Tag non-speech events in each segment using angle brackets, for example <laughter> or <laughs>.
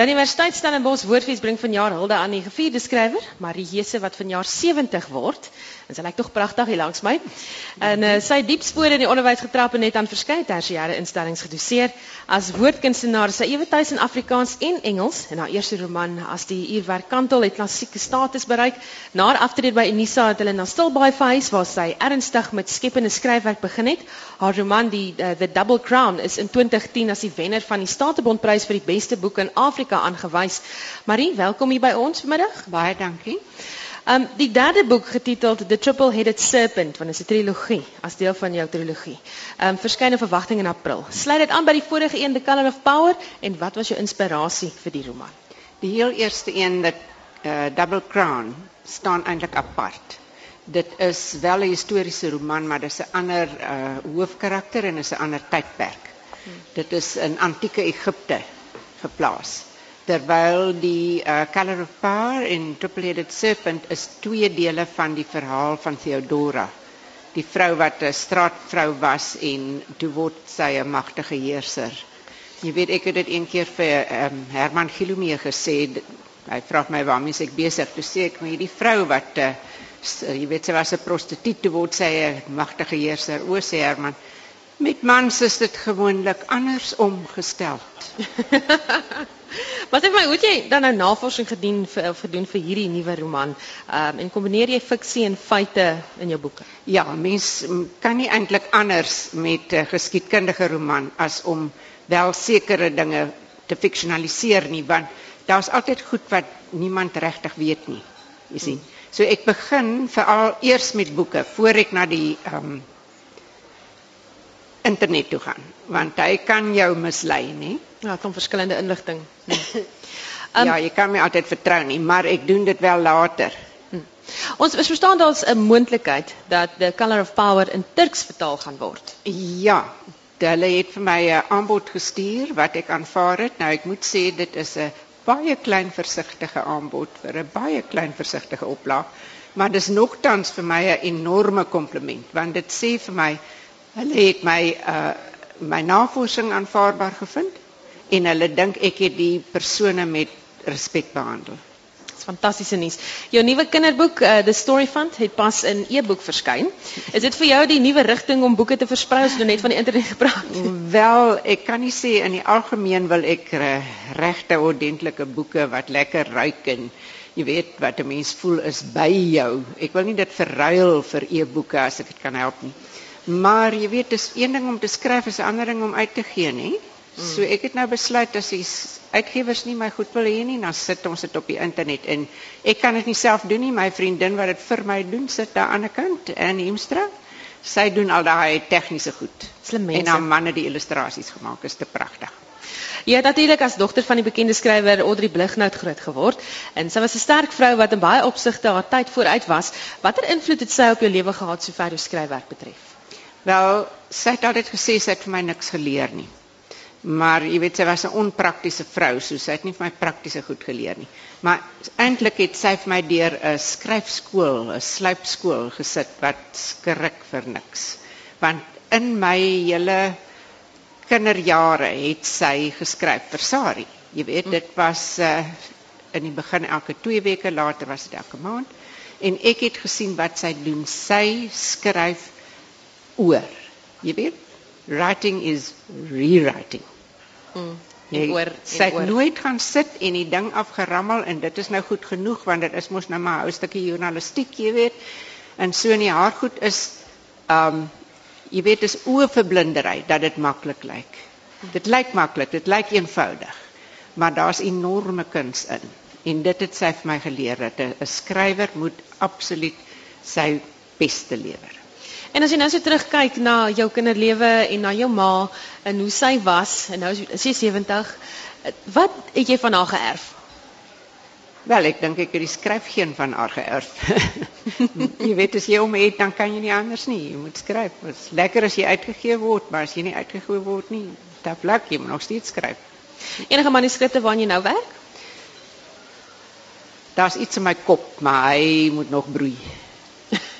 Dan Universiteit Stellenbosch Woordfees bring vanjaar hulde aan die gevierde skrywer, Marie Hese wat vanjaar 70 word. En sy lyk tog pragtig hier langs my. En uh, sy diep spore in die onderwys getrap en net aan verskeie tersiêre instellings gedoseer as woordkunstenaar. Sy ewe tuis in Afrikaans en Engels en haar eerste roman as die uurwerk Kantel het klassieke status bereik. Na haar aftrede by Unisa het hulle na Stilbaai verhuis waar sy ernstig met skepende skryfwerk begin het. Haar roman die uh, The Double Crown is in 2010 as die wenner van die Statebondprys vir die beste boek in Afrika aangewys. Marie, welkom hier by ons vanmiddag. Baie dankie. Um, die derde boek getiteld The Triple-Headed Serpent, want het is een trilogie, als deel van jouw trilogie. Um, verschijnen verwachtingen in april. Sluit het aan bij die vorige een, The Color of Power. En wat was je inspiratie voor die roman? Die heel eerste een, The uh, Double Crown, staan eigenlijk apart. Dit is wel een historische roman, maar dat is een ander uh, hoofdkarakter en is een ander tijdperk. Hmm. Dit is in antieke Egypte geplaatst terwyl die uh, Color of Power en Triple-Headed Serpent is twee dele van die verhaal van Theodora. Die vrou wat 'n straatvrou was en toe word sy 'n magtige heerser. Jy weet ek het dit een keer vir um, Herman Gilomee gesê. Hy vra my waarmee ek besig is. Toe sê ek maar hierdie vrou wat uh, jy weet sy was 'n prostituut toe word sy 'n magtige heerser. O sê Herman, met mans is dit gewoonlik anders omgestel. <laughs> Maar zeg maar, hoe het jy dan nou navorsing gedoen vir gedoen vir hierdie nuwe roman? Ehm um, en kombineer jy fiksie en feite in jou boeke? Ja, mens kan nie eintlik anders met 'n geskiedkundige roman as om wel sekere dinge te fiksionaliseer nie, want daar's altyd goed wat niemand regtig weet nie. Jy sien. Hmm. So ek begin veral eers met boeke voor ek na die ehm um, internet toe gaan, want hy kan jou mislei, nie? Ja, van verschillende inlichting. <coughs> um, ja, je kan me altijd vertrouwen, maar ik doe dit wel later. Hm. Ons verstaan als een moontlikheid dat de Color of Power in Turks vertaal gaan worden. Ja, hulle het vir my 'n aanbod gestuur wat ek aanvaar het. Nou ek moet sê dit is 'n baie klein versigtige aanbod vir 'n baie klein versigtige oplaag, maar dis nogtans vir my 'n enorme kompliment want dit sê vir my hulle het my uh my navorsing aanvaarbaar gevind en hulle dink ek het die persone met respek behandel. Dis fantastiese nuus. Jou nuwe kinderboek, uh, The Story Fund, het pas in e-boek verskyn. Is dit vir jou die nuwe rigting om boeke te versprei as jy net van die internet gepraat? Wel, ek kan nie sê in die algemeen wil ek regte ordentlike boeke wat lekker ruik en jy weet wat 'n mens voel is by jou. Ek wil nie dit verruil vir e-boeke as ek dit kan help nie. Maar jy weet, dis een ding om te skryf, is 'n ander ding om uit te gee, nie? So ek het nou besluit as die uitgewers nie my goed wil hê nie, dan sit ons dit op die internet en ek kan dit nie self doen nie. My vriendin wat dit vir my doen, sit daar aan die kant in Hemstra. Sy doen al daai tegniese goed. Slim mense. En haar man het die illustrasies gemaak. Is te pragtig. Ja, natuurlik as dogter van die bekende skrywer Audrey Blighnout groot geword en sy was 'n sterk vrou wat in baie opsigte haar tyd vooruit was. Watter invloed het sy op jou lewe gehad sover jou skryfwerk betref? Wel, sy het altyd gesê sy het vir my niks geleer nie. Maar jy weet sy was 'n onpraktiese vrou, so sy het nie vir my praktiese goed geleer nie. Maar eintlik het sy vir my deur 'n skryfskool, 'n sluipskool gesit wat skrik vir niks. Want in my hele kinderjare het sy geskryf vir Sari. Jy weet dit was uh, in die begin elke 2 weke, later was dit elke maand. En ek het gesien wat sy doen. Sy skryf oor. Jy weet writing is rewriting. Mm. Nee, oor, sy het nooit gaan sit en die ding afgerammel en dit is nou goed genoeg want dit is mos nou maar 'n ou stukkie journalistiek, jy weet. En so in die haar goed is um jy weet is oorverblindery dat dit maklik lyk. Dit lyk maklik, dit lyk eenvoudig. Maar daar's enorme kuns in. En dit het sy vir my geleer dat 'n skrywer moet absoluut sy beste lewer. En as jy nou so terugkyk na jou kinderlewe en na jou ma en hoe sy was en nou is sy 70, wat het jy van haar geërf? Wel, ek dink ek het die skryfgeen van haar geërf. <laughs> jy weet as jy hom het, dan kan jy nie anders nie. Jy moet skryf. Dit is lekker as jy uitgegee word, maar as jy nie uitgegee word nie, dan plak jy nog steeds skryf. Enige manuskripte waaraan jy nou werk? Daar's iets in my kop, maar hy moet nog broei.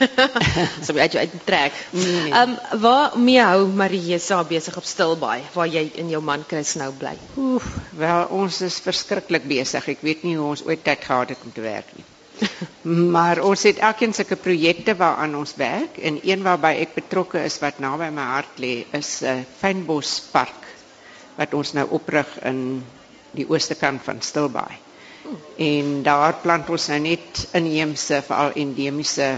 <laughs> so jy uit jou uittrek. Nee, nee. Ehm um, waar mee hou Mariesa besig op Stilbaai waar jy in jou man Chris nou bly? Oef, wel ons is verskriklik besig. Ek weet nie hoe ons ooit tyd gehad het om te werk nie. <laughs> maar ons het elkeen sulke projekte waaraan ons werk en een waarby ek betrokke is wat naby my hart lê is 'n uh, fynbospark wat ons nou oprig in die ooste kant van Stilbaai. En daar plant ons nou net inheemse veral endemiese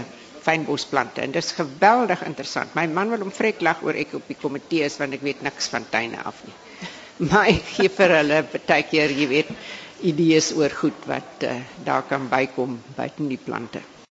fynbosplante en dit is geweldig interessant. My man wil hom vrek lag oor ek op die komitee is want ek weet niks van tuine af nie. <laughs> Maar ek gee vir hulle baie keer, jy weet, idees oor goed wat uh, daar kan bykom buiten die plante.